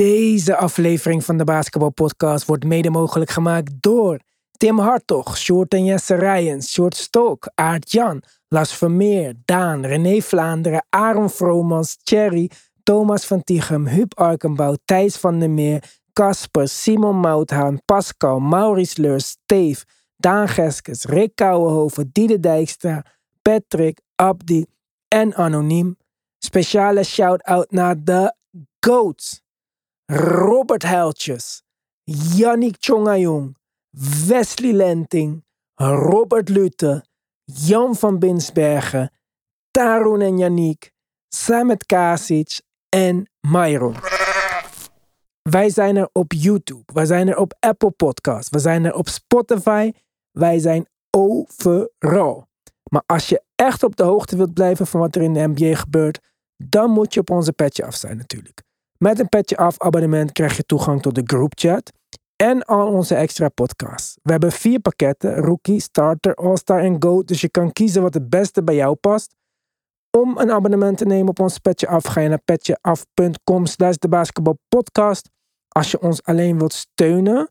Deze aflevering van de Basketbalpodcast wordt mede mogelijk gemaakt door Tim Hartog, Short en Jesse Rijens, Short Stok, Aart Jan, Las Vermeer, Daan, René Vlaanderen, Aaron Vromans, Thierry, Thomas van Tichem, Huub Arkenbouw, Thijs van der Meer, Casper, Simon Mouthaan, Pascal, Maurice Leurs, Steve, Daan Geskes, Rick Kouwenhoven, Diede Dijkstra, Patrick, Abdi en Anoniem. Speciale shout-out naar de GOATs. Robert Heiltjes, Yannick Chongayong, Wesley Lenting, Robert Lute, Jan van Binsbergen, Tarun en Yannick, Samet Kasic en Myron. Wij zijn er op YouTube, wij zijn er op Apple Podcasts, we zijn er op Spotify, wij zijn overal. Maar als je echt op de hoogte wilt blijven van wat er in de NBA gebeurt, dan moet je op onze petje af zijn natuurlijk. Met een petje af abonnement krijg je toegang tot de groupchat en al onze extra podcasts. We hebben vier pakketten, Rookie, Starter, All-Star en Go, dus je kan kiezen wat het beste bij jou past. Om een abonnement te nemen op ons Petje Af, ga je naar petjeaf.com slash de basketbalpodcast. Als je ons alleen wilt steunen,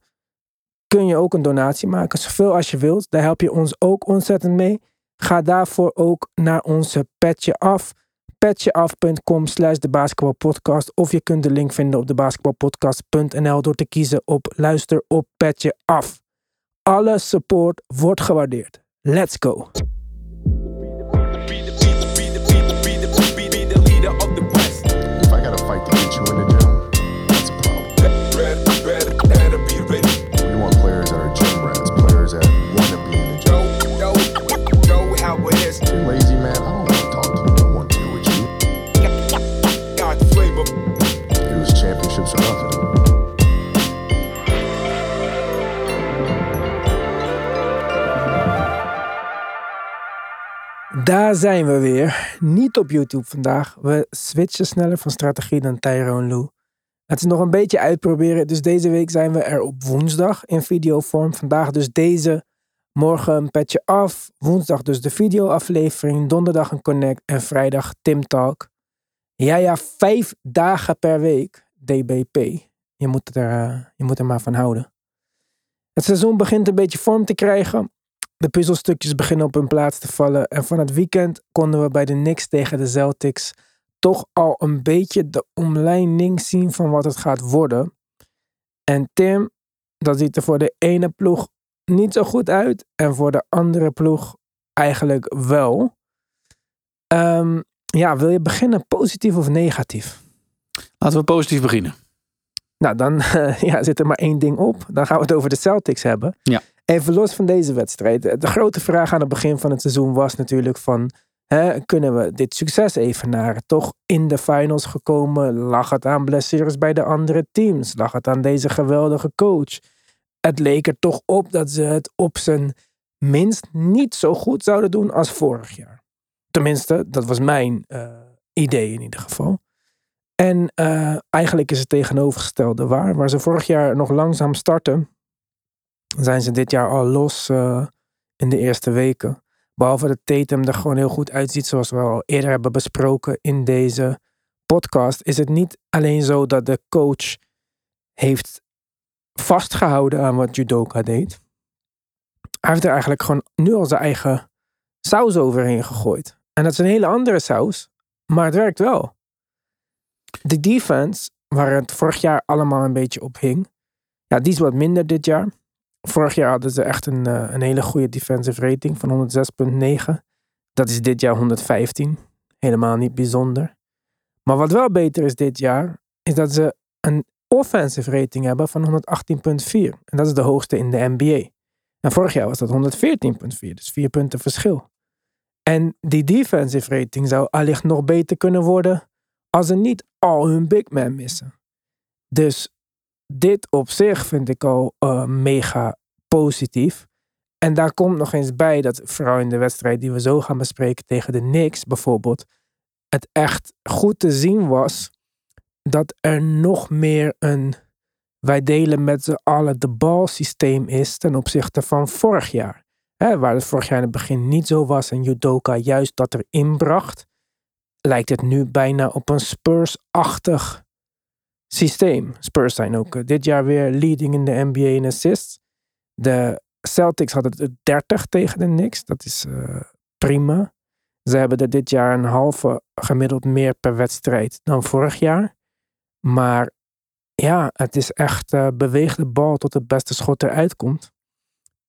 kun je ook een donatie maken, zoveel als je wilt. Daar help je ons ook ontzettend mee. Ga daarvoor ook naar onze Petje Af petjeaf.com slash de basketbalpodcast. Of je kunt de link vinden op de basketbalpodcast.nl door te kiezen op luister op Petje Af. Alle support wordt gewaardeerd. Let's go! Daar zijn we weer. Niet op YouTube vandaag. We switchen sneller van strategie dan Tyrone Lou. Het is nog een beetje uitproberen. Dus deze week zijn we er op woensdag in videovorm. Vandaag dus deze. Morgen een petje af. Woensdag dus de videoaflevering. Donderdag een connect. En vrijdag Tim Talk. Ja, ja, vijf dagen per week. DBP. Je moet er, eh, je moet er maar van houden. Het seizoen begint een beetje vorm te krijgen. De puzzelstukjes beginnen op hun plaats te vallen. En van het weekend konden we bij de Knicks tegen de Celtics toch al een beetje de omleiding zien van wat het gaat worden. En Tim, dat ziet er voor de ene ploeg niet zo goed uit. En voor de andere ploeg eigenlijk wel. Ehm, ja, wil je beginnen positief of negatief? Laten we positief beginnen. Nou, dan ja, zit er maar één ding op. Dan gaan we het over de Celtics hebben. Ja. Even los van deze wedstrijd. De grote vraag aan het begin van het seizoen was natuurlijk van... Hè, kunnen we dit succes evenaren? Toch in de finals gekomen? Lag het aan blessures bij de andere teams? Lag het aan deze geweldige coach? Het leek er toch op dat ze het op zijn minst niet zo goed zouden doen als vorig jaar. Tenminste, dat was mijn eh, idee in ieder geval. En eh, eigenlijk is het tegenovergestelde waar. Waar ze vorig jaar nog langzaam starten, zijn ze dit jaar al los eh, in de eerste weken. Behalve dat Tatum er gewoon heel goed uitziet, zoals we al eerder hebben besproken in deze podcast, is het niet alleen zo dat de coach heeft vastgehouden aan wat Judoka deed. Hij heeft er eigenlijk gewoon nu al zijn eigen saus overheen gegooid. En dat is een hele andere saus, maar het werkt wel. De defense, waar het vorig jaar allemaal een beetje op hing, ja, die is wat minder dit jaar. Vorig jaar hadden ze echt een, eh, een hele goede defensive rating van 106,9. Dat is dit jaar 115. Helemaal niet bijzonder. Maar wat wel beter is dit jaar, is dat ze een offensive rating hebben van 118,4. En dat is de hoogste in de NBA. En vorig jaar was dat 114,4, dus vier punten verschil. En die defensive rating zou allicht nog beter kunnen worden als ze niet al hun big man missen. Dus dit op zich vind ik al uh, mega positief. En daar komt nog eens bij dat vooral in de wedstrijd die we zo gaan bespreken tegen de Knicks bijvoorbeeld, het echt goed te zien was dat er nog meer een wij delen met z'n allen de balsysteem is ten opzichte van vorig jaar. Hè, waar het vorig jaar in het begin niet zo was en Judoka juist dat erin bracht, lijkt het nu bijna op een Spurs-achtig systeem. Spurs zijn ook eh, dit jaar weer leading in de NBA in assists. De Celtics hadden het 30 tegen de Knicks. Dat is eh, prima. Ze hebben er dit jaar een halve gemiddeld meer per wedstrijd dan vorig jaar. Maar ja, het is echt uh, beweeg de bal tot het beste schot eruit komt.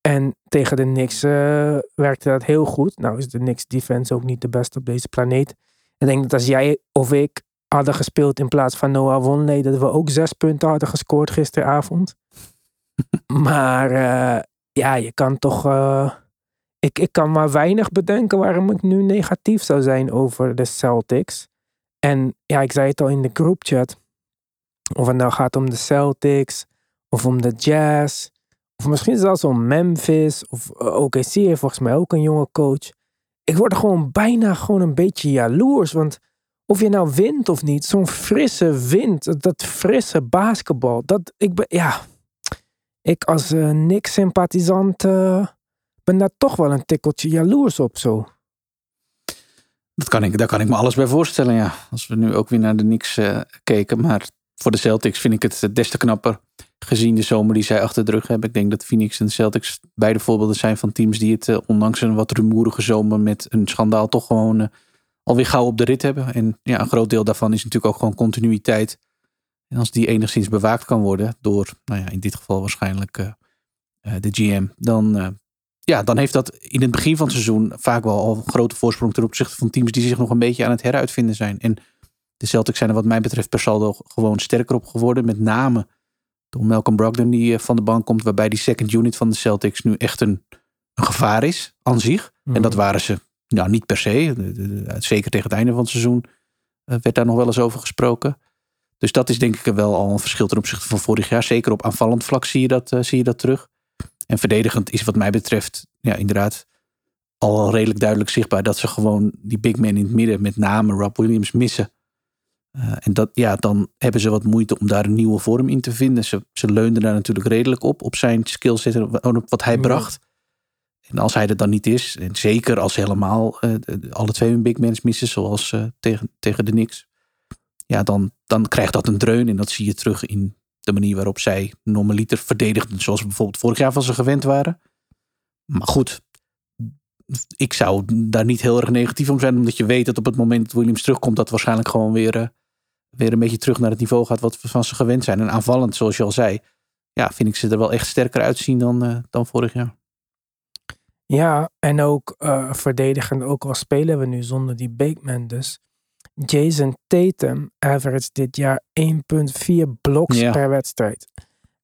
En tegen de Knicks uh, werkte dat heel goed. Nou is de Knicks defense ook niet de beste op deze planeet. Ik denk dat als jij of ik hadden gespeeld in plaats van Noah Wonley, dat we ook zes punten hadden gescoord gisteravond. maar uh, ja, je kan toch. Uh, ik, ik kan maar weinig bedenken waarom ik nu negatief zou zijn over de Celtics. En ja, ik zei het al in de groupchat. Of het nou gaat om de Celtics, of om de Jazz, of misschien zelfs om Memphis, of eh, OKC heeft volgens mij ook een jonge coach. Ik word gewoon bijna gewoon een beetje jaloers, want of je nou wint of niet, zo'n frisse wind, dat frisse basketbal, dat ik ben, ja, ik als uh, Nick-sympathisant uh, ben daar toch wel een tikkeltje jaloers op zo. Dat kan ik, daar kan ik me alles bij voorstellen, ja. Als we nu ook weer naar de Knicks uh, keken. Maar voor de Celtics vind ik het des te knapper. Gezien de zomer die zij achter de rug hebben. Ik denk dat Phoenix en Celtics beide voorbeelden zijn van teams die het ondanks een wat rumoerige zomer met een schandaal toch gewoon alweer gauw op de rit hebben. En ja, een groot deel daarvan is natuurlijk ook gewoon continuïteit. En als die enigszins bewaakt kan worden door, nou ja, in dit geval waarschijnlijk uh, uh, de GM, dan, uh, ja, dan heeft dat in het begin van het seizoen vaak wel al een grote voorsprong ten opzichte van teams die zich nog een beetje aan het heruitvinden zijn. En de Celtics zijn er wat mij betreft per saldo gewoon sterker op geworden. Met name door Malcolm Brogdon die van de bank komt, waarbij die second unit van de Celtics nu echt een, een gevaar is aan zich. Mm. En dat waren ze nou, niet per se. Zeker tegen het einde van het seizoen werd daar nog wel eens over gesproken. Dus dat is denk ik wel al een verschil ten opzichte van vorig jaar. Zeker op aanvallend vlak zie je dat, uh, zie je dat terug. En verdedigend is wat mij betreft ja, inderdaad al redelijk duidelijk zichtbaar dat ze gewoon die big man in het midden, met name Rob Williams, missen. Uh, en dat, ja, dan hebben ze wat moeite om daar een nieuwe vorm in te vinden. Ze, ze leunden daar natuurlijk redelijk op, op zijn skillset en op wat hij bracht. En als hij er dan niet is, en zeker als helemaal uh, alle twee hun big men missen, zoals uh, tegen, tegen de Knicks, ja, dan, dan krijgt dat een dreun. En dat zie je terug in de manier waarop zij normaliter verdedigden. Zoals we bijvoorbeeld vorig jaar van ze gewend waren. Maar goed, ik zou daar niet heel erg negatief om zijn. Omdat je weet dat op het moment dat Williams terugkomt, dat waarschijnlijk gewoon weer, uh, weer een beetje terug naar het niveau gaat wat we van ze gewend zijn. En aanvallend, zoals je al zei, ja, vind ik ze er wel echt sterker uitzien dan, dan vorig jaar. Ja, en ook uh, verdedigend, ook al spelen we nu zonder die Bakeman dus. Jason Tatum average dit jaar 1,4 bloks per wedstrijd.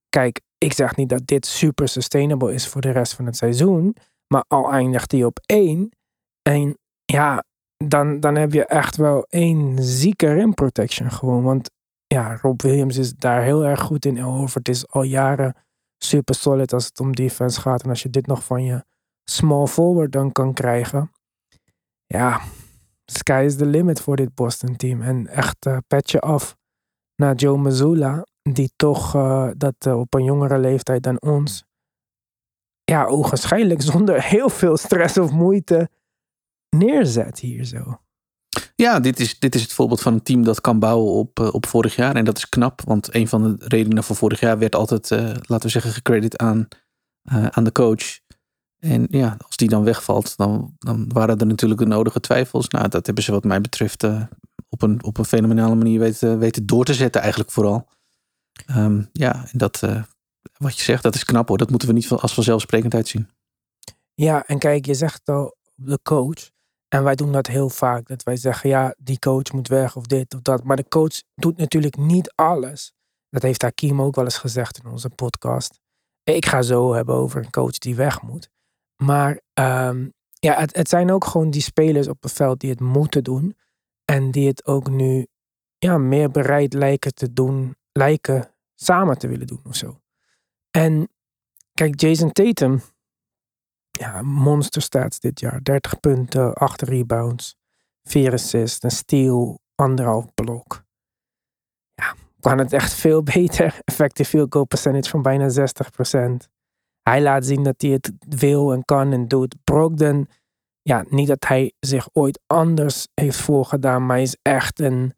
Kijk, ik zeg niet dat dit super sustainable is voor de rest van het seizoen. Maar al eindigt hij op 1. En ja, dan, dan heb je echt wel één zieke rim protection gewoon. Want ja, Rob Williams is daar heel erg goed in. Al Horford is al jaren super solid als het om defense gaat. En als je dit nog van je small forward dan kan krijgen. Ja, sky is the limit voor dit Boston team. En echt uh, petje af naar Joe Mazzulla. Die toch uh, dat uh, op een jongere leeftijd dan ons. Ja, ogenschijnlijk zonder heel veel stress of moeite neerzet hier zo. Ja, dit is, dit is het voorbeeld van een team dat kan bouwen op, op vorig jaar. En dat is knap, want een van de redenen voor vorig jaar werd altijd, laten we zeggen, gecredit aan, aan de coach. En ja, als die dan wegvalt, dan, dan waren er natuurlijk de nodige twijfels. Nou, dat hebben ze wat mij betreft op, een, op een fenomenale manier weten, weten door te zetten eigenlijk vooral. Um, ja, en dat, wat je zegt, dat is knap hoor. Dat moeten we niet als vanzelfsprekendheid zien. Ja, en kijk, je zegt al de coach. En wij doen dat heel vaak. Dat wij zeggen, ja, die coach moet weg of dit of dat. Maar de coach doet natuurlijk niet alles. Dat heeft Hakim ook wel eens gezegd in onze podcast. Ik ga zo hebben over een coach die weg moet. Maar um, ja, het, het, zijn ook gewoon die spelers op het veld die het moeten doen. En die het ook nu ja, meer bereid lijken te doen. Lijken samen te willen doen of zo. En kijk, Jason Tatum ja, monster stats dit jaar. 30 punten, 8 rebounds, 4 assists, een steal, anderhalf blok. Ja, kan het echt veel beter. Effective field goal percentage van bijna 60%. Hij laat zien dat hij het wil en kan en doet. Brogdon, ja, niet dat hij zich ooit anders heeft voorgedaan, maar hij is echt een,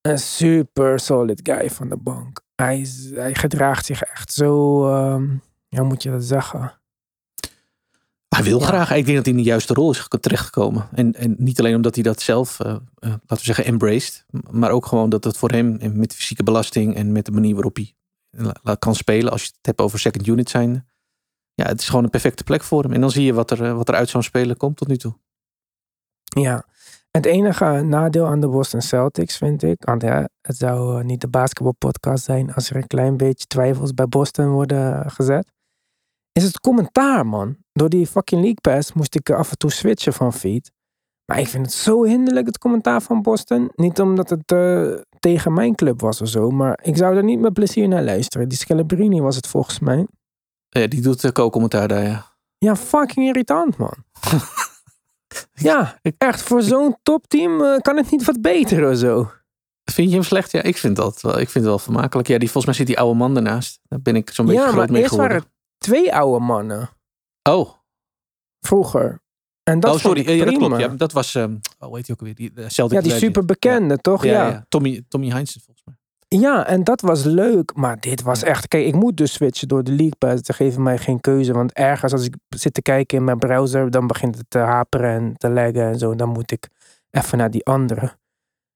een super solid guy van de bank. Hij, is- hij gedraagt zich echt zo, ehm, hoe moet je dat zeggen? Hij wil Ja. graag. Ik denk dat hij in de juiste rol is geko- terechtgekomen. En, en niet alleen omdat hij dat zelf, eh, eh, laten we zeggen, embraced. Maar ook gewoon dat het voor hem met fysieke belasting en met de manier waarop hij kan spelen. Als je het hebt over second unit zijn. Ja, het is gewoon een perfecte plek voor hem. En dan zie je wat er, eh, wat er uit zo'n speler komt tot nu toe. Ja. Het enige nadeel aan de Boston Celtics vind ik, want ja, het zou eh, niet de basketbalpodcast zijn als er een klein beetje twijfels bij Boston worden gezet, is het commentaar, man. Door die fucking League Pass moest ik af en toe switchen van feed. Maar ik vind het zo hinderlijk, het commentaar van Boston. Niet omdat het eh, tegen mijn club was of zo, maar ik zou er niet met plezier naar luisteren. Die Scalabrini was het volgens mij. Eh, die doet uh, co-commentaar daar, ja. Ja, fucking irritant, man. ja, echt, voor zo'n topteam eh, kan het niet wat beter of zo. Vind je hem slecht? Ja, ik vind dat wel. Ik vind het wel vermakelijk. Ja, die, volgens mij zit die oude man ernaast. Daar ben ik zo'n beetje ja, groot maar mee eerst geworden. waren het twee oude mannen Oh, vroeger. En dat oh sorry. Ja, dat klopt. Ja, dat was, ehm oh, hoe heet hij ook weer? Die, de Celtic Ja, die legend. super bekende, toch? Ja, Ja. ja. Tommy, Tommy Heinzen volgens mij. Ja, en dat was leuk. Maar dit was echt... Kijk, ik moet dus switchen door de League Pass. Ze geven mij geen keuze. Want ergens als ik zit te kijken in mijn browser... dan begint het te haperen en te laggen en zo. Dan moet ik even naar die andere.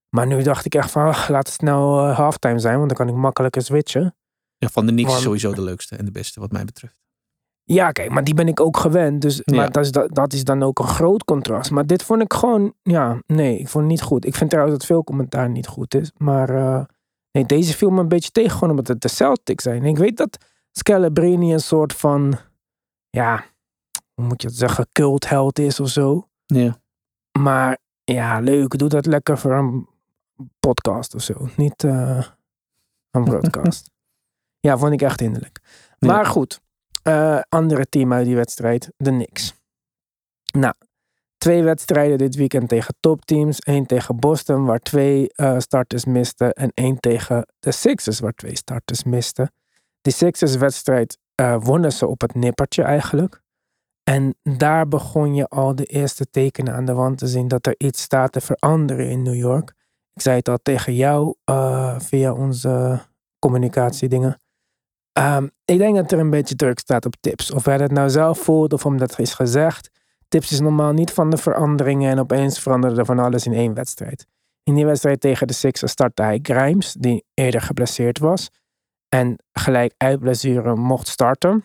Maar nu dacht ik echt van... laat het eh, halftime zijn. Want dan kan ik makkelijker switchen. Ja, van de Want- is sowieso de leukste en de beste wat mij betreft. Ja, kijk, maar die ben ik ook gewend. Dus Ja. maar dat, is, dat, dat is dan ook een groot contrast. Maar dit vond ik gewoon... Ja, nee, ik vond het niet goed. Ik vind trouwens dat veel commentaar niet goed is. Maar eh, nee, deze viel me een beetje tegen. Gewoon omdat het de Celtics zijn. En ik weet dat Scalabrini een soort van... Ja, hoe moet je het zeggen? Cultheld is of zo. Ja. Maar ja, leuk. Doe dat lekker voor een podcast of zo. Niet eh, een broadcast. ja, vond ik echt hinderlijk. Ja. Maar goed. eh, andere team uit die wedstrijd. De Knicks. Nou. Twee wedstrijden dit weekend tegen topteams. Eén tegen Boston, waar twee eh, starters misten. En één tegen de Sixers, waar twee starters misten. Die Sixers-wedstrijd eh, wonnen ze op het nippertje eigenlijk. En daar begon je al de eerste tekenen aan de wand te zien dat er iets staat te veranderen in New York. Ik zei het al tegen jou eh, via onze communicatiedingen. Ehm, ik denk dat er een beetje druk staat op tips. Of hij het nou zelf voelt of omdat er is gezegd. Tips is normaal niet van de veranderingen en opeens veranderde er van alles in één wedstrijd. In die wedstrijd tegen de Sixers startte hij Grimes, die eerder geblesseerd was. En gelijk uit blessure mocht starten.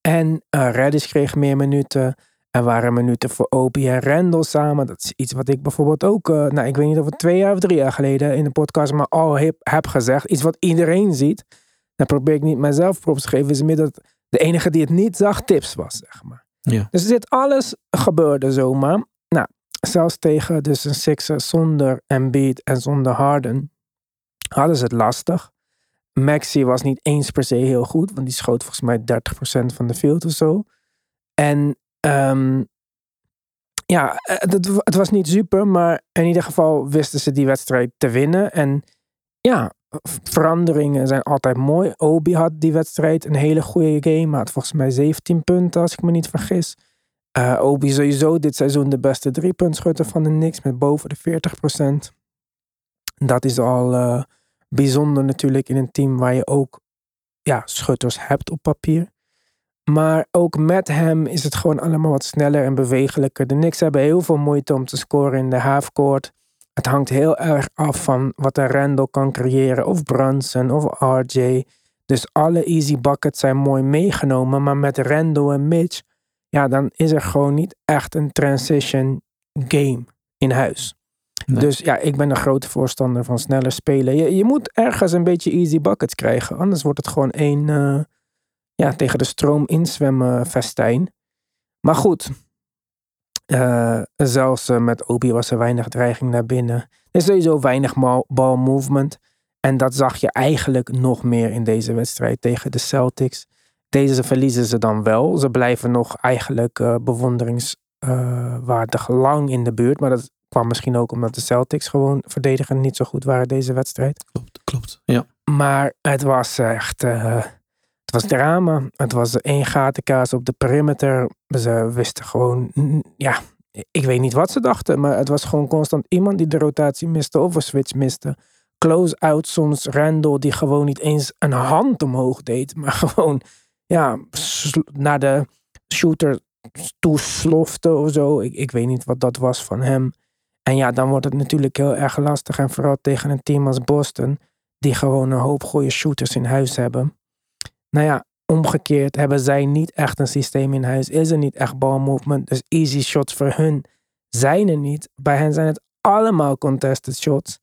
En eh Reddish kreeg meer minuten. Er waren minuten voor Obi en Randall samen. Dat is iets wat ik bijvoorbeeld ook, eh, nou ik weet niet of het twee jaar of drie jaar geleden in de podcast, maar al heb, gezegd. Iets wat iedereen ziet. Dan probeer ik niet mijzelf props te geven. Is meer dat de enige die het niet zag tips was, zeg maar. Ja. Dus dit alles gebeurde zomaar. Nou, zelfs tegen dus een Sixer zonder Embiid en zonder Harden hadden ze het lastig. Maxi was niet eens per se heel goed, want die schoot volgens mij 30% van de field of zo. En ehm, ja, eh, het, het was niet super, maar in ieder geval wisten ze die wedstrijd te winnen. En ja, veranderingen zijn altijd mooi. Obi had die wedstrijd een hele goede game. Had volgens mij 17 punten, als ik me niet vergis. Eh, Obi sowieso dit seizoen de beste driepuntschutter van de Knicks met boven de 40%. Dat is al eh, bijzonder natuurlijk in een team waar je ook ja, schutters hebt op papier. Maar ook met hem is het gewoon allemaal wat sneller en bewegelijker. De Knicks hebben heel veel moeite om te scoren in de halfcourt. Het hangt heel erg af van wat een Randall kan creëren. Of Brunson of RJ. Dus alle easy buckets zijn mooi meegenomen. Maar met Randall en Mitch. Ja, dan is er gewoon niet echt een transition game in huis. Nee. Dus ja, ik ben een grote voorstander van sneller spelen. Je, je moet ergens een beetje easy buckets krijgen. Anders wordt het gewoon één eh, ja, tegen de stroom inzwemmen festijn. Maar goed, eh, zelfs eh, met Obi was er weinig dreiging naar binnen. Er is sowieso weinig ball movement. En dat zag je eigenlijk nog meer in deze wedstrijd tegen de Celtics. Deze verliezen ze dan wel. Ze blijven nog eigenlijk eh, bewonderingswaardig lang in de buurt. Maar dat kwam misschien ook omdat de Celtics gewoon verdedigen niet zo goed waren deze wedstrijd. Klopt, klopt. Ja. Maar het was echt. Het was drama. Het was één gatenkaas op de perimeter. Ze wisten gewoon. Ja, ik weet niet wat ze dachten, maar het was gewoon constant iemand die de rotatie miste of een switch miste. Close-out soms Randall die gewoon niet eens een hand omhoog deed, maar gewoon ja, naar de shooter toe slofte of zo. Ik, ik weet niet wat dat was van hem. En ja, dan wordt het natuurlijk heel erg lastig. En vooral tegen een team als Boston, die gewoon een hoop goede shooters in huis hebben. Nou ja, omgekeerd hebben zij niet echt een systeem in huis. Is er niet echt balmovement. Dus easy shots voor hun zijn er niet. Bij hen zijn het allemaal contested shots.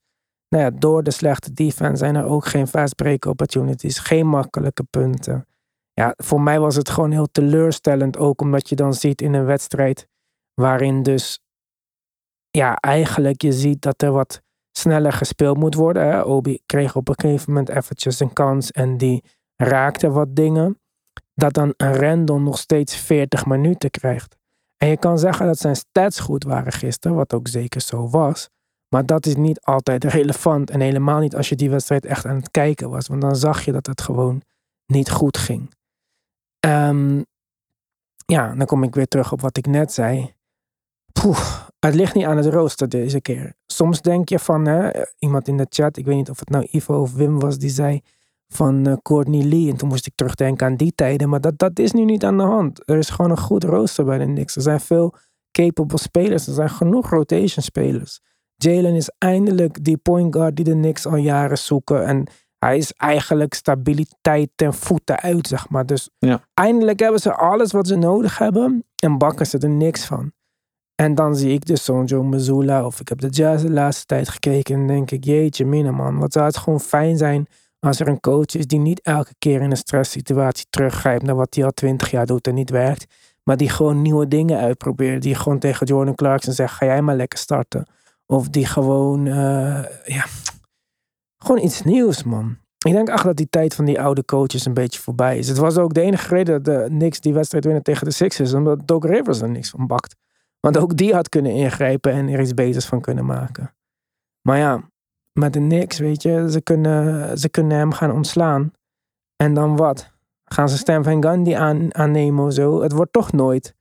Nou ja, door de slechte defense zijn er ook geen fast break opportunities. Geen makkelijke punten. Ja, voor mij was het gewoon heel teleurstellend. Ook omdat je dan ziet in een wedstrijd waarin dus ja, eigenlijk je ziet dat er wat sneller gespeeld moet worden. Obi kreeg op een gegeven moment eventjes een kans en die raakte wat dingen. Dat dan een Randall nog steeds 40 minuten krijgt. En je kan zeggen dat zijn stats goed waren gisteren, wat ook zeker zo was. Maar dat is niet altijd relevant. En helemaal niet als je die wedstrijd echt aan het kijken was. Want dan zag je dat het gewoon niet goed ging. Ehm, ja, dan kom ik weer terug op wat ik net zei. Poeh, het ligt niet aan het rooster deze keer. Soms denk je van, hè, iemand in de chat, ik weet niet of het nou Ivo of Wim was, die zei van eh, Courtney Lee. En toen moest ik terugdenken aan die tijden. Maar dat, dat is nu niet aan de hand. Er is gewoon een goed rooster bij de Knicks. Er zijn veel capable spelers. Er zijn genoeg rotation spelers. Jalen is eindelijk die point guard die de Knicks al jaren zoeken. En hij is eigenlijk stabiliteit ten voeten uit, zeg maar. Dus Ja. eindelijk hebben ze alles wat ze nodig hebben. En bakken ze er niks van. En dan zie ik dus zo'n Joe. Of ik heb de Jazz de laatste tijd gekeken. En denk ik, jeetje mina man. Wat zou het gewoon fijn zijn als er een coach is die niet elke keer in een stresssituatie teruggrijpt naar wat hij al twintig jaar doet en niet werkt. Maar die gewoon nieuwe dingen uitprobeert. Die gewoon tegen Jordan Clarkson zegt, ga jij maar lekker starten. Of die gewoon, eh, ja, gewoon iets nieuws man. Ik denk echt dat die tijd van die oude coaches een beetje voorbij is. Het was ook de enige reden dat de Knicks die wedstrijd winnen tegen de Sixers. Omdat Doc Rivers er niks van bakt. Want ook die had kunnen ingrijpen en er iets beters van kunnen maken. Maar ja, met de Knicks, weet je, ze kunnen, ze kunnen hem gaan ontslaan. En dan wat? Gaan ze Stan Van Gundy aan, aannemen of zo? Het wordt toch nooit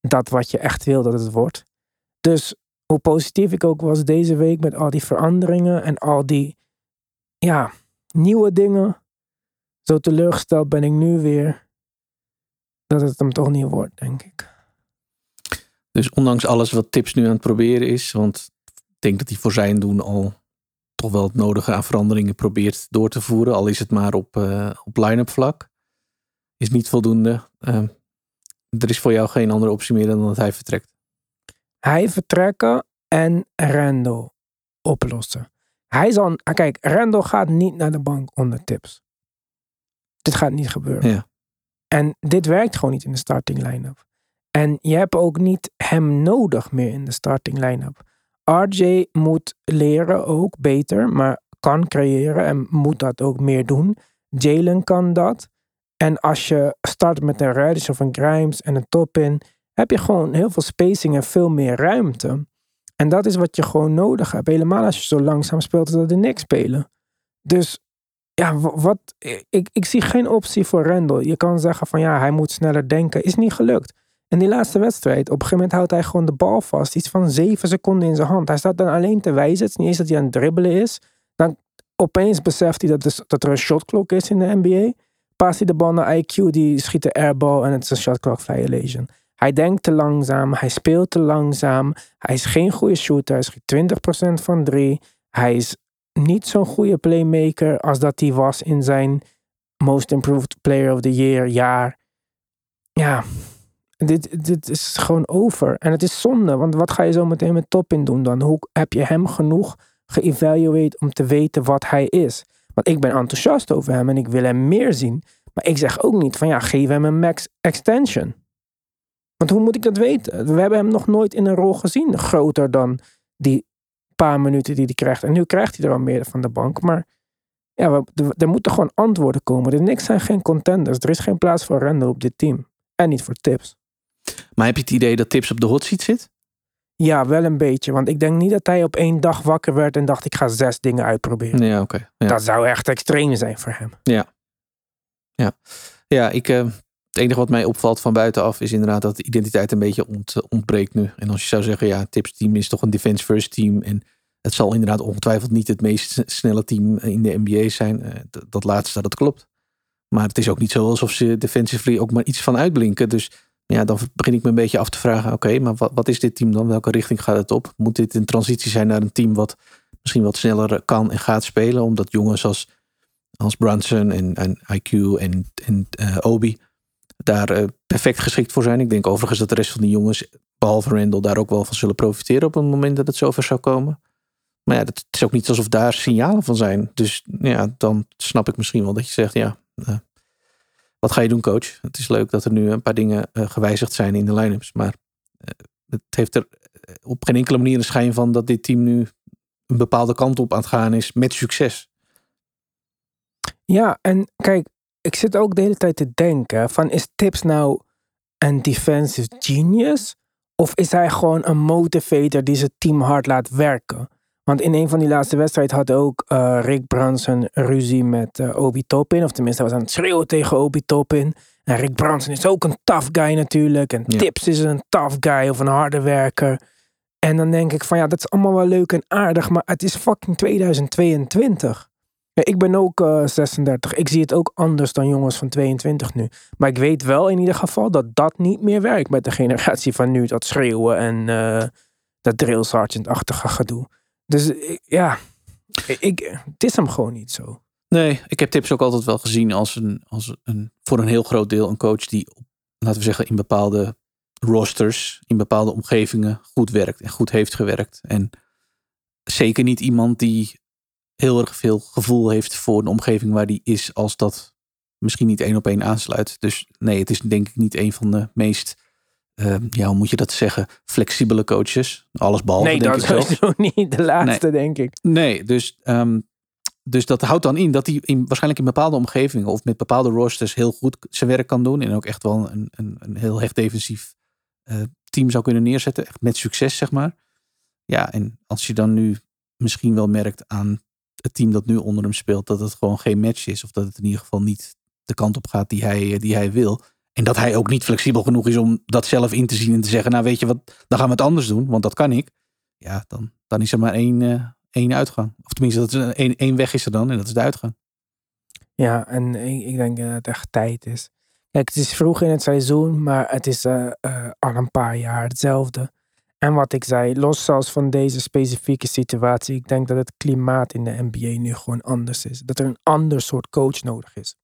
dat wat je echt wil dat het wordt. Dus hoe positief ik ook was deze week met al die veranderingen en al die ja, nieuwe dingen. Zo teleurgesteld ben ik nu weer dat het hem toch niet wordt, denk ik. Dus ondanks alles wat Tips nu aan het proberen is, want ik denk dat hij voor zijn doen al toch wel het nodige aan veranderingen probeert door te voeren, al is het maar op, eh, op line-up vlak, is niet voldoende. Eh, er is voor jou geen andere optie meer dan dat hij vertrekt. Hij vertrekken en Randall oplossen. Hij zal, ah, kijk, Randall gaat niet naar de bank onder tips. Dit gaat niet gebeuren. Ja. En dit werkt gewoon niet in de starting line-up. En je hebt ook niet hem nodig meer in de starting line-up. RJ moet leren ook beter, maar kan creëren en moet dat ook meer doen. Jalen kan dat. En als je start met een Reddish of een Grimes en een top in, heb je gewoon heel veel spacing en veel meer ruimte. En dat is wat je gewoon nodig hebt. Helemaal als je zo langzaam speelt dat de niks spelen. Dus ja, wa- wat, ik, ik zie geen optie voor Randall. Je kan zeggen van ja, hij moet sneller denken. Is niet gelukt. In die laatste wedstrijd, op een gegeven moment houdt hij gewoon de bal vast. Iets van zeven seconden in zijn hand. Hij staat dan alleen te wijzen. Het is niet eens dat hij aan het dribbelen is. Dan opeens beseft hij dat, er een shotklok is in de NBA. Past hij de bal naar IQ, die schiet de airball en het is een shotclock violation. Hij denkt te langzaam, hij speelt te langzaam. Hij is geen goede shooter, hij schiet 20% van drie. Hij is niet zo'n goede playmaker als dat hij was in zijn Most Improved Player of the Year jaar. Ja, dit, dit is gewoon over. En het is zonde, want wat ga je zo meteen met Toppin doen dan? Hoe heb je hem genoeg geëvalueerd om te weten wat hij is? Want ik ben enthousiast over hem en ik wil hem meer zien. Maar ik zeg ook niet van ja, geef hem een max extension. Want hoe moet ik dat weten? We hebben hem nog nooit in een rol gezien groter dan die paar minuten die hij krijgt. En nu krijgt hij er al meer van de bank. Maar ja, er- er moeten gewoon antwoorden komen. De Knicks zijn geen contenders. Er is geen plaats voor Randall op dit team. En niet voor tips. Maar heb je het idee dat Tips op de hot seat zit? Ja, wel een beetje. Want ik denk niet dat hij op één dag wakker werd en dacht ik ga zes dingen uitproberen. Ja, oké. Ja. Dat zou echt extreem zijn voor hem. Ja, ik, eh, Het enige wat mij opvalt van buitenaf is inderdaad dat de identiteit een beetje ont, ontbreekt nu. En als je zou zeggen, ja, Tips team is toch een defense first team. En het zal inderdaad ongetwijfeld niet het meest snelle team in de NBA zijn. Uh, dat laatste, dat klopt. Maar het is ook niet zo alsof ze defensively ook maar iets van uitblinken. Dus ja, dan begin ik me een beetje af te vragen: oké, maar wat, wat is dit team dan? Welke richting gaat het op? Moet dit een transitie zijn naar een team wat misschien wat sneller kan en gaat spelen? Omdat jongens als, als Brunson en, en IQ en, en uh, Obi daar uh, perfect geschikt voor zijn. Ik denk overigens dat de rest van die jongens, behalve Randall, daar ook wel van zullen profiteren op het moment dat het zover zou komen. Maar ja, het is ook niet alsof daar signalen van zijn. Dus ja, dan snap ik misschien wel dat je zegt, ja, uh, wat ga je doen, coach? Het is leuk dat er nu een paar dingen uh, gewijzigd zijn in de line-ups. Maar uh, het heeft er op geen enkele manier een schijn van dat dit team nu een bepaalde kant op aan het gaan is met succes. Ja, en kijk, ik zit ook de hele tijd te denken van is Tips nou een defensive genius? Of is hij gewoon een motivator die zijn team hard laat werken? Want in een van die laatste wedstrijden had ook uh, Rick Branson ruzie met uh, Obi Toppin. Of tenminste, hij was aan het schreeuwen tegen Obi Toppin. En Rick Branson is ook een tough guy natuurlijk. En ja. Tips is een tough guy of een harde werker. En dan denk ik van ja, dat is allemaal wel leuk en aardig. Maar het is fucking 2022. Ja, ik ben ook uh, 36. Ik zie het ook anders dan jongens van 22 nu. Maar ik weet wel in ieder geval dat dat niet meer werkt met de generatie van nu. Dat schreeuwen en dat drill sergeant-achtige gedoe. Dus ja, ik, het is hem gewoon niet zo. Nee, ik heb Tips ook altijd wel gezien als een, als een voor een heel groot deel een coach die, laten we zeggen, in bepaalde rosters, in bepaalde omgevingen goed werkt en goed heeft gewerkt. En zeker niet iemand die heel erg veel gevoel heeft voor een omgeving waar die is, als dat misschien niet één op één aansluit. Dus nee, het is denk ik niet een van de meest uh, ja, hoe moet je dat zeggen? Flexibele coaches. Alles behalve. Nee, denk dat ik is sowieso niet de laatste, nee. denk ik. Nee, dus, um, dus dat houdt dan in dat hij in, waarschijnlijk in bepaalde omgevingen of met bepaalde rosters heel goed zijn werk kan doen. En ook echt wel een, een, een heel echt defensief uh, team zou kunnen neerzetten. Echt met succes, zeg maar. Ja, en als je dan nu misschien wel merkt aan het team dat nu onder hem speelt, dat het gewoon geen match is. Of dat het in ieder geval niet de kant op gaat die hij, die hij wil en dat hij ook niet flexibel genoeg is om dat zelf in te zien en te zeggen, nou weet je wat, dan gaan we het anders doen, want dat kan ik. Ja, dan, dan is er maar één, uh, één uitgang. Of tenminste, dat is één, één weg is er dan en dat is de uitgang. Ja, en ik, denk dat het echt tijd is. Kijk, het is vroeg in het seizoen, maar het is uh, uh, al een paar jaar hetzelfde. En wat ik zei, los zelfs van deze specifieke situatie, ik denk dat het klimaat in de NBA nu gewoon anders is. Dat er een ander soort coach nodig is.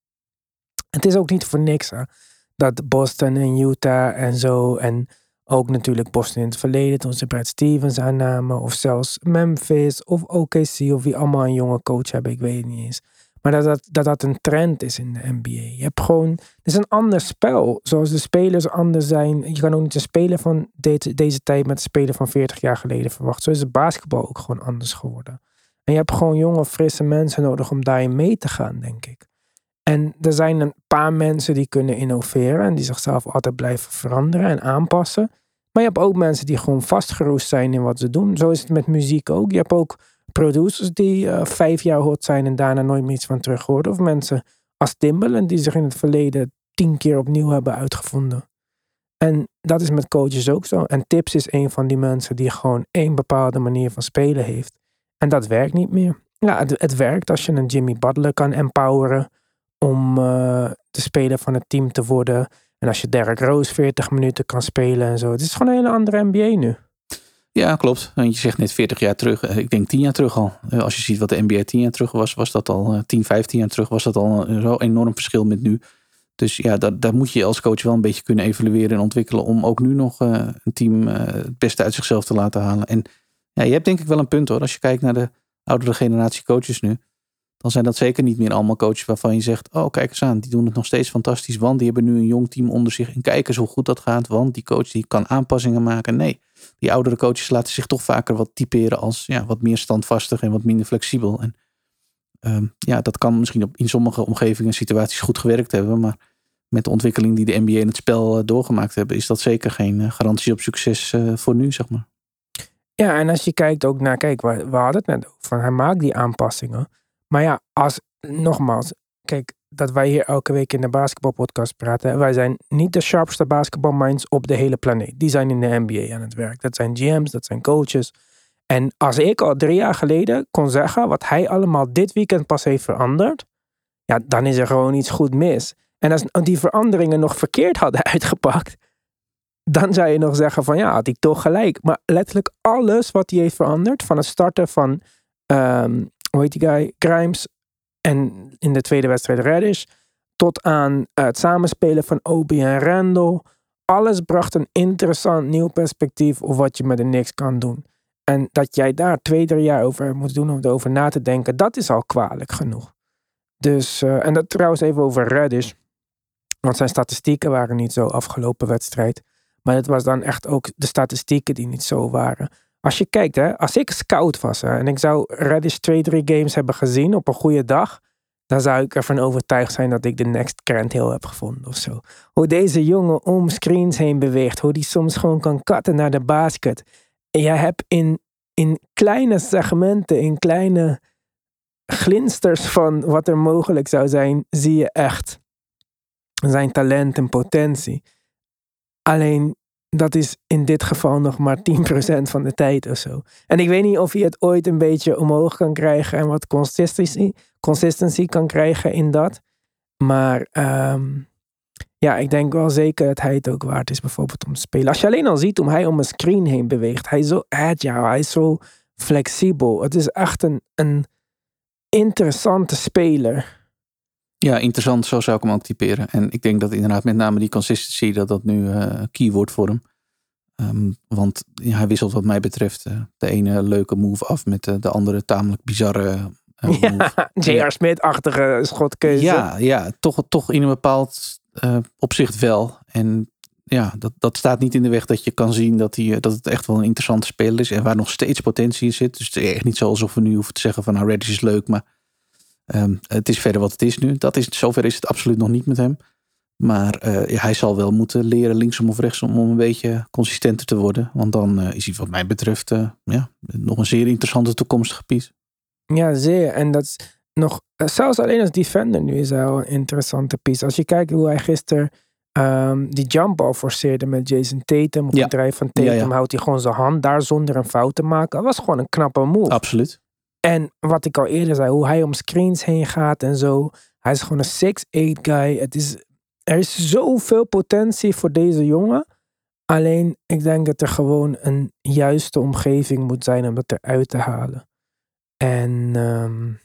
Het is ook niet voor niks. Hè dat Boston en Utah en zo. En ook natuurlijk Boston in het verleden toen ze Brad Stevens aannamen. Of zelfs Memphis of OKC of wie allemaal een jonge coach hebben. Ik weet het niet eens. Maar dat dat, dat dat een trend is in de NBA. Je hebt gewoon, het is een ander spel. Zoals de spelers anders zijn. Je kan ook niet een speler van deze, deze tijd met een speler van 40 jaar geleden verwachten. Zo is het basketbal ook gewoon anders geworden. En je hebt gewoon jonge, frisse mensen nodig om daarin mee te gaan, denk ik. En er zijn een paar mensen die kunnen innoveren en die zichzelf altijd blijven veranderen en aanpassen. Maar je hebt ook mensen die gewoon vastgeroest zijn in wat ze doen. Zo is het met muziek ook. Je hebt ook producers die uh, vijf jaar hot zijn en daarna nooit meer iets van terug horen. Of mensen als Timbaland die zich in het verleden tien keer opnieuw hebben uitgevonden. En dat is met coaches ook zo. En Tips is een van die mensen die gewoon één bepaalde manier van spelen heeft. En dat werkt niet meer. Ja, het, het werkt als je een Jimmy Butler kan empoweren om uh, de speler van het team te worden. En als je Derrick Rose 40 minuten kan spelen en zo. Het is gewoon een hele andere NBA nu. Ja, klopt. En je zegt net 40 jaar terug. Eh, ik denk 10 jaar terug al. Eh, als je ziet wat de NBA 10 jaar terug was, was dat al 10, 15 jaar terug, was dat al een enorm verschil met nu. Dus ja, daar, daar moet je als coach wel een beetje kunnen evalueren en ontwikkelen om ook nu nog een team het beste uit zichzelf te laten halen. En ja, je hebt denk ik wel een punt hoor. Als je kijkt naar de oudere generatie coaches nu dan zijn dat zeker niet meer allemaal coaches waarvan je zegt: Oh, kijk eens aan, die doen het nog steeds fantastisch, want die hebben nu een jong team onder zich en kijk eens hoe goed dat gaat, want die coach die kan aanpassingen maken. Nee, die oudere coaches laten zich toch vaker wat typeren als ja, wat meer standvastig en wat minder flexibel. En um, ja, dat kan misschien op, in sommige omgevingen en situaties goed gewerkt hebben, maar met de ontwikkeling die de NBA in het spel uh, doorgemaakt hebben, is dat zeker geen uh, garantie op succes uh, voor nu, zeg maar. Ja, en als je kijkt ook naar, kijk, we, we hadden het net over, van hij maakt die aanpassingen. Maar ja, als, nogmaals, kijk, dat wij hier elke week in de basketbalpodcast praten. Wij zijn niet de sharpste basketbalminds op de hele planeet. Die zijn in de NBA aan het werk. Dat zijn GM's, dat zijn coaches. En als ik al drie jaar geleden kon zeggen wat hij allemaal dit weekend pas heeft veranderd, ja, dan is er gewoon iets goed mis. En als die veranderingen nog verkeerd hadden uitgepakt, dan zou je nog zeggen van ja, had hij toch gelijk. Maar letterlijk alles wat hij heeft veranderd, van het starten van, um, hoe heet guy, en in de tweede wedstrijd Reddish, tot aan het samenspelen van Obi en Randall. Alles bracht een interessant nieuw perspectief op wat je met de Knicks kan doen. En dat jij daar twee, drie jaar over moet doen om erover na te denken, dat is al kwalijk genoeg. Dus, uh, en dat trouwens even over Reddish. Want zijn statistieken waren niet zo afgelopen wedstrijd. Maar het was dan echt ook de statistieken die niet zo waren. Als je kijkt, hè, als ik scout was hè, en ik zou Reddish twee, drie games hebben gezien op een goede dag, dan zou ik ervan overtuigd zijn dat ik de next Grant Hill heb gevonden of zo. Hoe deze jongen om screens heen beweegt, hoe die soms gewoon kan cutten naar de basket. En je hebt in, in kleine segmenten, in kleine glinsters van wat er mogelijk zou zijn, zie je echt zijn talent en potentie. Alleen dat is in dit geval nog maar 10% van de tijd of zo. En ik weet niet of je het ooit een beetje omhoog kan krijgen en wat consistency, consistency kan krijgen in dat. Maar um, ja, ik denk wel zeker dat hij het ook waard is bijvoorbeeld om te spelen. Als je alleen al ziet hoe hij om een screen heen beweegt. Hij is zo agile, hij is zo flexibel. Het is echt een, een interessante speler. Ja, interessant, zo zou ik hem ook typeren. En ik denk dat inderdaad met name die consistency, dat dat nu uh, key wordt voor hem. Um, want ja, hij wisselt wat mij betreft uh, de ene leuke move af met uh, de andere tamelijk bizarre uh, ja, J.R. Smith-achtige schotkeuze. Ja, ja toch, toch in een bepaald opzicht wel. En ja, dat, dat staat niet in de weg dat je kan zien dat, hij, dat het echt wel een interessante speler is. En waar nog steeds potentie in zit. Dus het is echt niet zo alsof we nu hoeven te zeggen van nou Reddish is leuk, maar Um, het is verder wat het is nu. Dat is, zover is het absoluut nog niet met hem. Maar uh, ja, hij zal wel moeten leren linksom of rechtsom om een beetje consistenter te worden. Want dan uh, is hij wat mij betreft uh, ja, nog een zeer interessante toekomstige piece. Ja, zeer. En dat is nog, zelfs alleen als defender nu is hij al een interessante piece. Als je kijkt hoe hij gisteren um, die jumpball forceerde met Jason Tatum. Op ja. het drijf van Tatum ja. houdt hij gewoon zijn hand daar zonder een fout te maken. Dat was gewoon een knappe move. Absoluut. En wat ik al eerder zei, hoe hij om screens heen gaat en zo. Hij is gewoon een 6'8 guy. Het is, er is zoveel potentie voor deze jongen. Alleen, ik denk dat er gewoon een juiste omgeving moet zijn om dat eruit te halen. En um,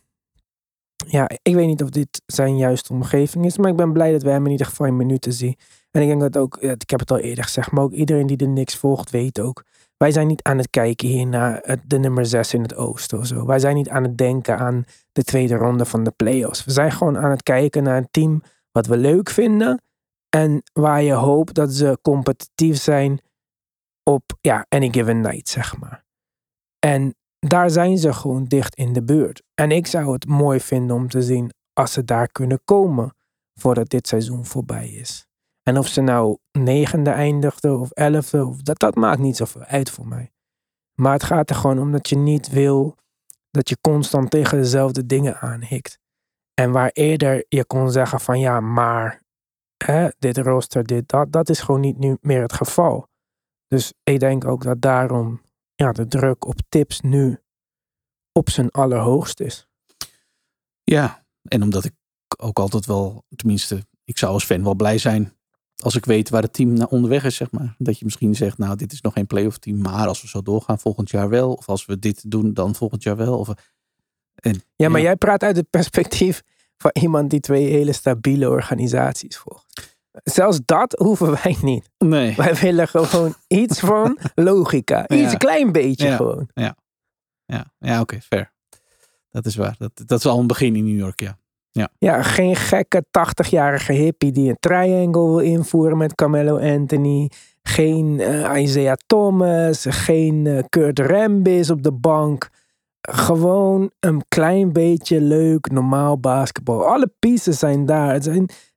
ja, ik weet niet of dit zijn juiste omgeving is, maar ik ben blij dat we hem in ieder geval in minuten zien. En ik denk dat ook, ik heb het al eerder gezegd, maar ook iedereen die er niks volgt weet ook wij zijn niet aan het kijken hier naar de nummer 6 in het oosten of zo. Wij zijn niet aan het denken aan de tweede ronde van de playoffs. We zijn gewoon aan het kijken naar een team wat we leuk vinden. En waar je hoopt dat ze competitief zijn op ja, any given night, zeg maar. En daar zijn ze gewoon dicht in de buurt. En ik zou het mooi vinden om te zien als ze daar kunnen komen voordat dit seizoen voorbij is. En of ze nou negende eindigde of elfde, of dat, dat maakt niet zoveel uit voor mij. Maar het gaat er gewoon om dat je niet wil dat je constant tegen dezelfde dingen aanhikt. En waar eerder je kon zeggen van ja, maar hè, dit rooster, dit, dat, dat is gewoon niet nu meer het geval. Dus ik denk ook dat daarom ja, de druk op tips nu op zijn allerhoogst is. Ja, en omdat ik ook altijd wel, tenminste, ik zou als fan wel blij zijn als ik weet waar het team naar onderweg is, zeg maar. Dat je misschien zegt, nou, dit is nog geen playoff team, maar als we zo doorgaan volgend jaar wel. Of als we dit doen, dan volgend jaar wel. Of, en, ja, maar jij praat uit het perspectief van iemand die twee hele stabiele organisaties volgt. Zelfs dat hoeven wij niet. Nee. Wij willen gewoon iets van logica. Iets klein beetje ja. gewoon. Ja, ja, ja oké, fair. Dat is waar. Dat, dat is al een begin in New York, ja. Ja. geen gekke 80-jarige hippie die een triangle wil invoeren met Carmelo Anthony. Geen uh, Isaiah Thomas, geen uh, Kurt Rambis op de bank. Gewoon een klein beetje leuk, normaal basketbal. Alle pieces zijn daar.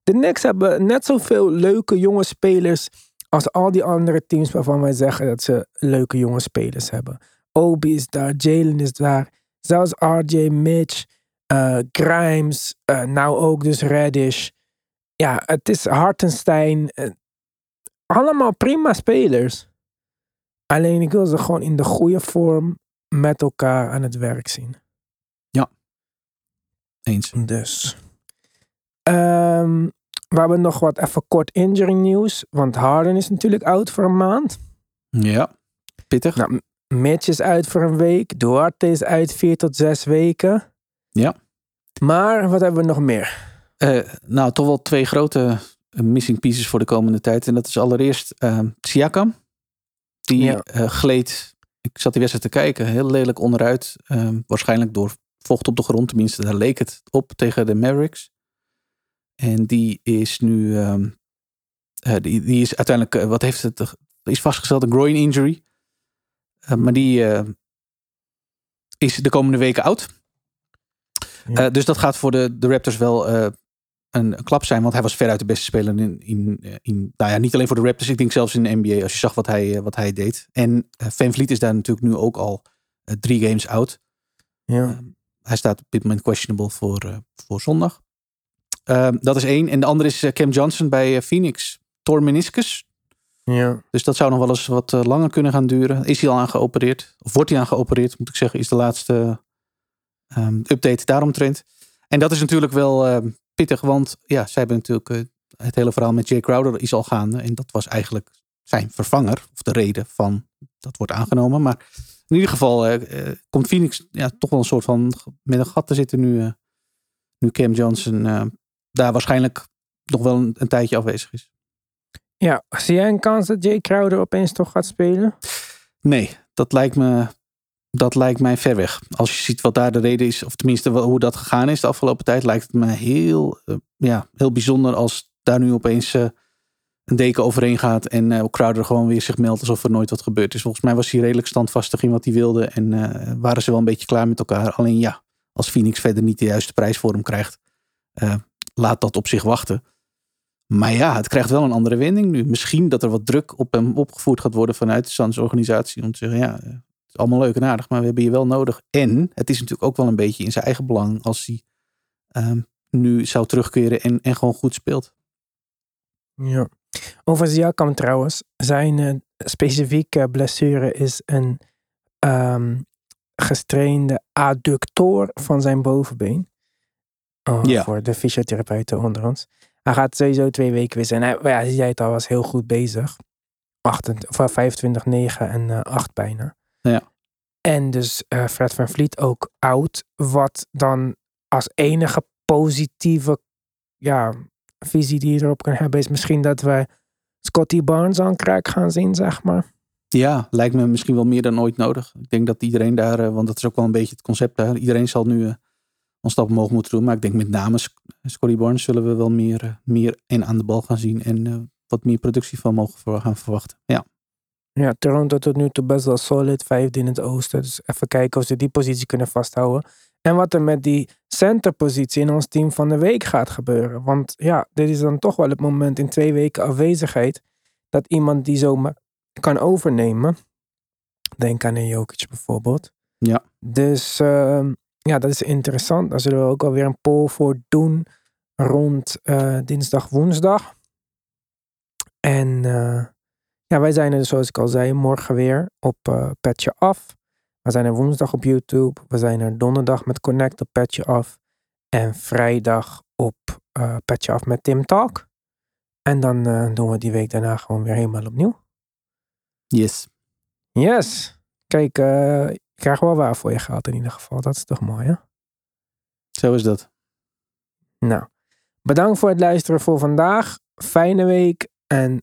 De Knicks hebben net zoveel leuke jonge spelers als al die andere teams waarvan wij zeggen dat ze leuke jonge spelers hebben. Obi is daar, Jalen is daar, zelfs RJ Mitch. Eh, Grimes, eh, nou ook dus Reddish. Ja, het is Hartenstein. eh, allemaal prima spelers. Alleen ik wil ze gewoon in de goede vorm met elkaar aan het werk zien. Eens. Dus. Ehm, we hebben nog wat even kort injury nieuws. Want Harden is natuurlijk oud voor een maand. Ja. Pittig. Nou, Mitch is uit voor een week. Duarte is uit vier tot zes weken. Ja. Maar wat hebben we nog meer? Eh, nou, toch wel twee grote eh, missing pieces voor de komende tijd. En dat is allereerst eh, Siakam. Die Ja. gleed, ik zat die wedstrijd te kijken, heel lelijk onderuit. Waarschijnlijk door vocht op de grond. Tenminste, daar leek het op tegen de Mavericks. En die is nu, ehm, eh, die, die is uiteindelijk, wat heeft het, is vastgesteld, een groin injury. Maar die is de komende weken oud. Ja. Eh, dus dat gaat voor de, de Raptors wel eh, een, klap zijn. Want hij was veruit de beste speler in, in, eh, in, nou ja, niet alleen voor de Raptors. Ik denk zelfs in de NBA als je zag wat hij, wat hij deed. En Van Vliet is daar natuurlijk nu ook al drie games oud. Ja. Ehm, hij staat op dit moment questionable voor, voor zondag. Ehm, dat is één. En de andere is Cam Johnson bij Phoenix. Tor meniscus. ja. Dus dat zou nog wel eens wat langer kunnen gaan duren. Is hij al aan geopereerd? Of wordt hij aan geopereerd, moet ik zeggen, is de laatste ehm, update daaromtrent. En dat is natuurlijk wel ehm, pittig, want ja, zij hebben natuurlijk eh, het hele verhaal met Jay Crowder is al gaande. En dat was eigenlijk zijn vervanger, of de reden van dat wordt aangenomen. Maar in ieder geval eh, eh, komt Phoenix ja, toch wel een soort van met een gat te zitten nu, nu Cam Johnson eh, daar waarschijnlijk nog wel een, een tijdje afwezig is. ja. Zie jij een kans dat Jay Crowder opeens toch gaat spelen? Nee, dat lijkt me. Dat lijkt mij ver weg. Als je ziet wat daar de reden is, of tenminste hoe dat gegaan is de afgelopen tijd, lijkt het me heel, eh, ja, heel bijzonder als daar nu opeens eh, een deken overheen gaat en eh Crowder gewoon weer zich meldt alsof er nooit wat gebeurd is. Volgens mij was hij redelijk standvastig in wat hij wilde en waren ze wel een beetje klaar met elkaar. Alleen ja, als Phoenix verder niet de juiste prijs voor hem krijgt, laat dat op zich wachten. Maar ja, het krijgt wel een andere wending nu. Misschien dat er wat druk op hem opgevoerd gaat worden vanuit de Suns organisatie. Om te zeggen, ja, is allemaal leuk en aardig, maar we hebben je wel nodig. En het is natuurlijk ook wel een beetje in zijn eigen belang als hij ehm, nu zou terugkeren en, en gewoon goed speelt. Ja. Over Siakam trouwens. Zijn eh, specifieke blessure is een ehm, gestrainde adductor van zijn bovenbeen. Oh, Ja. Voor de fysiotherapeuten onder ons. Hij gaat sowieso twee weken weer zijn. Hij, ja, zei het al, was heel goed bezig. 28, of 25, 9 en eh 8 bijna. Ja. En dus eh, Fred van Vliet ook oud. Wat dan als enige positieve ja, visie die je erop kan hebben, is misschien dat we Scotty Barnes aan crack gaan zien, zeg maar. Ja, lijkt me misschien wel meer dan ooit nodig. Ik denk dat iedereen daar, eh, want dat is ook wel een beetje het concept daar. Iedereen zal nu eh, een stap omhoog moeten doen. Maar ik denk met name Sc- Scotty Barnes zullen we wel meer, meer en aan de bal gaan zien. En wat meer productie van mogen gaan verwachten. Ja, Ja, Toronto tot nu toe best wel solid, vijfde in het oosten. Dus even kijken of ze die positie kunnen vasthouden. En wat er met die centerpositie in ons team van de week gaat gebeuren. Want ja, dit is dan toch wel het moment in twee weken afwezigheid. Dat iemand die zomaar kan overnemen. Denk aan een Jokic bijvoorbeeld. Ja. Dus ehm, ja, dat is interessant. Daar zullen we ook alweer een poll voor doen. Rond eh, dinsdag, woensdag. En eh, ja, wij zijn er, zoals ik al zei, morgen weer op eh Petje Af. We zijn er woensdag op YouTube. We zijn er donderdag met Connect op Petje Af. En vrijdag op eh Petje Af met Tim Talk. En dan eh, doen we die week daarna gewoon weer helemaal opnieuw. yes. Yes. Kijk, eh, ik krijg wel waar voor je geld in ieder geval. Dat is toch mooi, hè? Zo is dat. Nou, bedankt voor het luisteren voor vandaag. Fijne week en